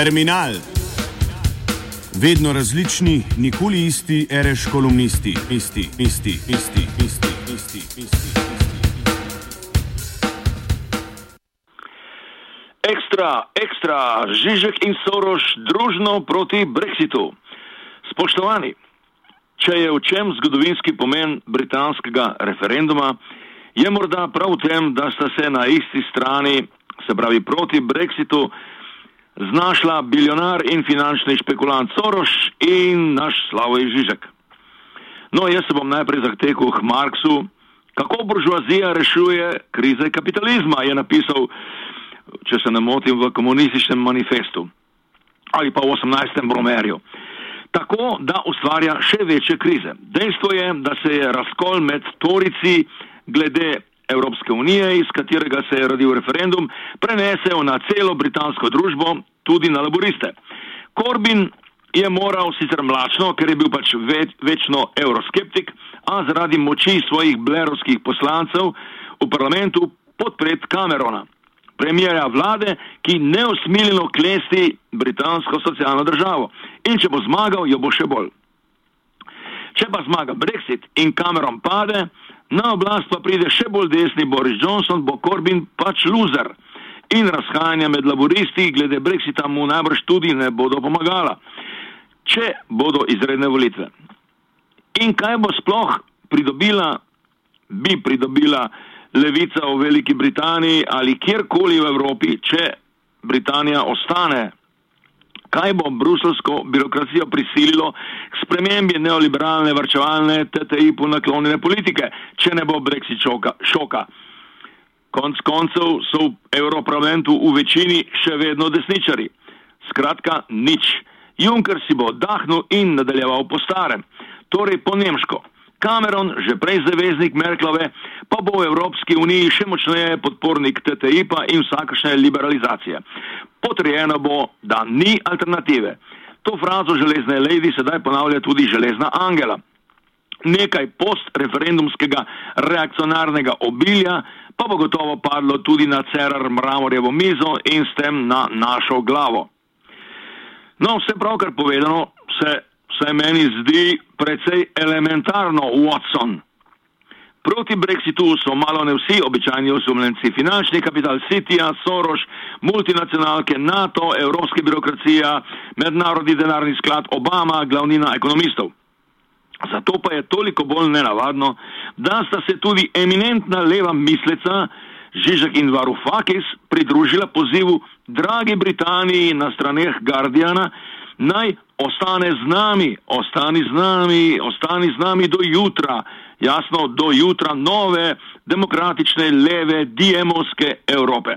Terminal. Vedno različni, nikoli isti, reš kolumnisti, isti, isti, isti, isti, isti, isti. Ekstra, ekstra, Žižek in Soroš družno proti Brexitu. Spoštovani, če je v čem zgodovinski pomen britanskega referenduma, je morda prav v tem, da sta se na isti strani, se pravi proti Brexitu, znašla biljonar in finančni špekulant Soroš in naš Slavoj Žižek. No, jaz se bom najprej zahtekel k Marksu, kako buržoazija rešuje krize kapitalizma, je napisal, če se ne motim, v komunističnem manifestu ali pa v 18. bromerju. Tako, da ustvarja še večje krize. Dejstvo je, da se je razkol med torici glede Evropske unije, iz katerega se je rodil referendum, prenesel na celo britansko družbo, tudi na laboriste. Corbyn je moral sicer mlačno, ker je bil pač več, večno euroskeptik, a zaradi moči svojih blerovskih poslancev v parlamentu podpreti Camerona, premjera vlade, ki neosmiljeno klesti britansko socialno državo. In če bo zmagal, jo bo še bolj. Če pa zmaga Brexit in Cameron pade, na oblast pa pride še bolj desni Boris Johnson, bo Corbyn pač loser. In razhajanja med laboristi glede Brexita mu najbrž tudi ne bodo pomagala, če bodo izredne volitve. In kaj bo sploh pridobila, bi pridobila levica v Veliki Britaniji ali kjerkoli v Evropi, če Britanija ostane kaj bo bruselsko birokracijo prisililo k spremembi neoliberalne, varčevalne, TTI-pu naklonjene politike, če ne bo Brexit šoka. šoka. Konc koncev so v Evroparlamentu v večini še vedno desničari. Skratka, nič. Juncker si bo dahnil in nadaljeval po starem, torej po nemško. Cameron, že prej zaveznik Merklove, pa bo v Evropski uniji še močneje podpornik TTIP-a in vsakašne liberalizacije potrjeno bo, da ni alternative. To frazo železne lady sedaj ponavlja tudi železna angela. Nekaj postreferendumskega reakcionarnega obilja pa bo gotovo padlo tudi na cerar mramorjevo mizo in s tem na našo glavo. No, vse pravkar povedano se, se meni zdi precej elementarno, Watson. Proti Brexitu so malo ne vsi običajni osumljenci, finančni kapital Citya, Soros, multinacionalke NATO, evropska birokracija, mednarodni denarni sklad Obama, glavnina ekonomistov. Zato pa je toliko bolj nenavadno, da sta se tudi eminentna leva misleca Žižek in Varoufakis pridružila pozivu Dragi Britaniji na straneh Guardiana, naj ostane z nami, ostani z nami, ostani z nami do jutra jasno, do jutra nove, demokratične, leve, diemovske Evrope.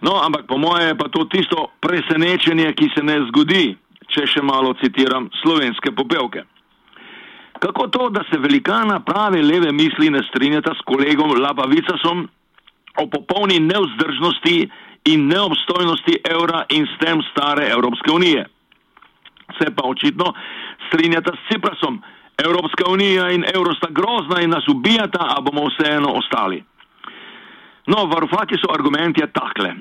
No, ampak po moje je pa to tisto presenečenje, ki se ne zgodi, če še malo citiram slovenske popevke. Kako to, da se velikana prave leve misli ne strinjata s kolegom Labavicasom o popolni neuzdržnosti in neobstojnosti evra in s tem stare Evropske unije? Se pa očitno strinjata s Ciprasom, Evropska unija in evro sta grozna in nas ubijata, a bomo vseeno ostali. No, varufaki so argumenti takle.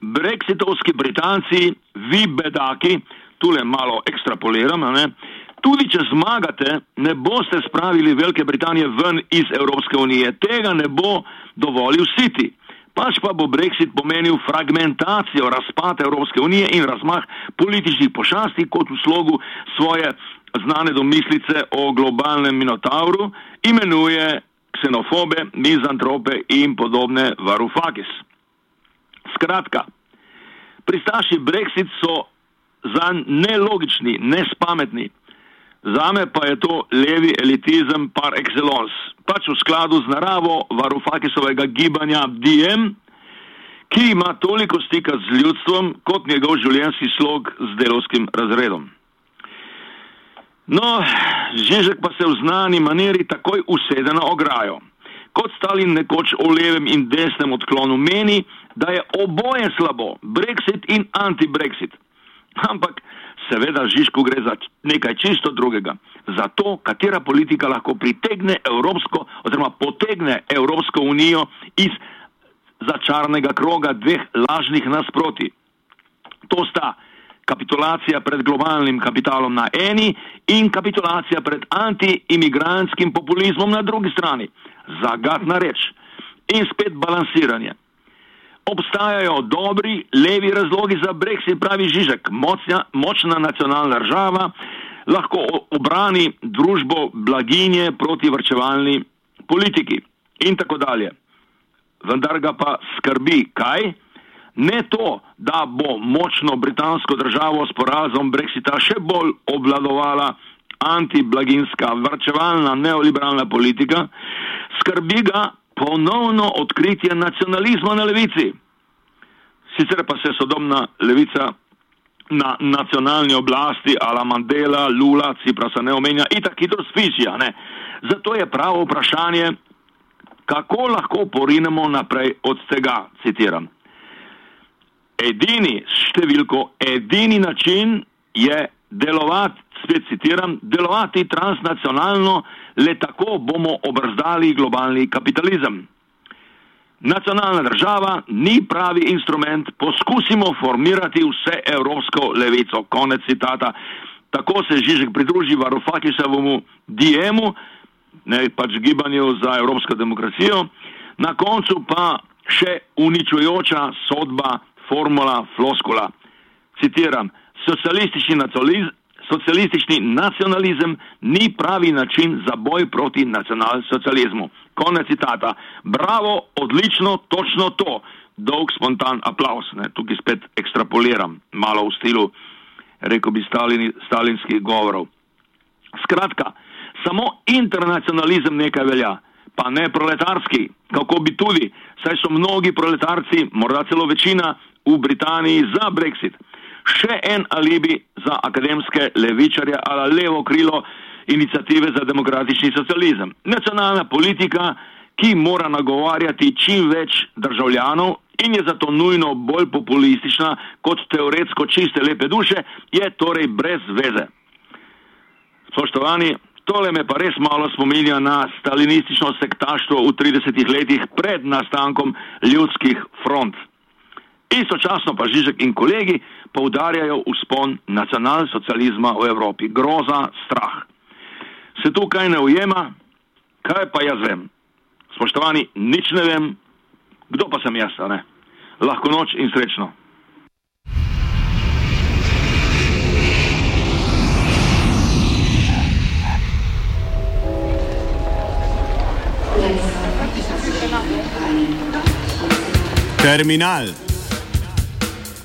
Brexitovski Britanci, vi bedaki, tule malo ekstrapoliram, ne, tudi če zmagate, ne boste spravili Velike Britanije ven iz Evropske unije. Tega ne bo dovolil City. Pač pa bo Brexit pomenil fragmentacijo, razpad Evropske unije in razmah političnih pošasti kot v slogu svoje znane domislice o globalnem minotauru, imenuje ksenofobe, mizantrope in podobne varufakis. Skratka, pristaši Brexit so za nelogični, nespametni. Zame pa je to levi elitizem par excellence, pač v skladu z naravo varufakisovega gibanja DM, ki ima toliko stika z ljudstvom kot njegov življenjski slog z delovskim razredom. No, Žižek pa se v znani maniri takoj usede na ograjo. Kot Stalin nekoč o levem in desnem odklonu meni, da je oboje slabo, Brexit in anti-Brexit. Ampak seveda Žižku gre za nekaj čisto drugega. Za to, katera politika lahko pritegne Evropsko oziroma potegne Evropsko unijo iz začarnega kroga dveh lažnih nasproti. To sta kapitulacija pred globalnim kapitalom na eni in kapitulacija pred anti-imigrantskim populizmom na drugi strani. Zagatna reč. In spet balansiranje. Obstajajo dobri, levi razlogi za Brexit, pravi Žižek. Močna, močna nacionalna država lahko obrani družbo blaginje proti vrčevalni politiki in tako dalje. Vendar ga pa skrbi kaj? Ne to, da bo močno britansko državo s porazom Brexita še bolj obvladovala antiblaginska, vrčevalna, neoliberalna politika, skrbi ga ponovno odkritje nacionalizma na levici. Sicer pa se sodobna levica na nacionalni oblasti, ala Mandela, Lula, Ciprasa ne omenja, itak hitro spišja. Zato je pravo vprašanje, kako lahko porinemo naprej od tega, citiram edini številko, edini način je delovati, spet citiram, delovati transnacionalno, le tako bomo obrzdali globalni kapitalizem. Nacionalna država ni pravi instrument, poskusimo formirati vse evropsko levico. Konec citata. Tako se Žižek pridruži Varofakiševemu dijemu, ne pač gibanju za evropsko demokracijo, na koncu pa še uničujoča sodba formula floskula. Citiram, socialistični socialistični nacionalizem ni pravi način za boj proti nacionalsocializmu. Konec citata. Bravo, odlično, točno to. Dolg spontan aplaus. Ne. Tukaj spet ekstrapoliram, malo v stilu, rekel bi, Stalini, stalinskih govorov. Skratka, samo internacionalizem nekaj velja pa ne proletarski, kako bi tudi, saj so mnogi proletarci, morda celo večina, v Britaniji za Brexit. Še en alibi za akademske levičarje ali levo krilo inicijative za demokratični socializem. Nacionalna politika, ki mora nagovarjati čim več državljanov in je zato nujno bolj populistična kot teoretsko čiste lepe duše, je torej brez veze. Spoštovani, Tole me pa res malo spominja na stalinistično sektaštvo v 30 letih pred nastankom ljudskih front. Istočasno pa Žižek in kolegi poudarjajo uspon nacionalsocializma v Evropi. Groza, strah. Se tukaj ne ujema, kaj pa jaz vem? Spoštovani, nič ne vem, kdo pa sem jaz, ne? Lahko noč in srečno. Terminal.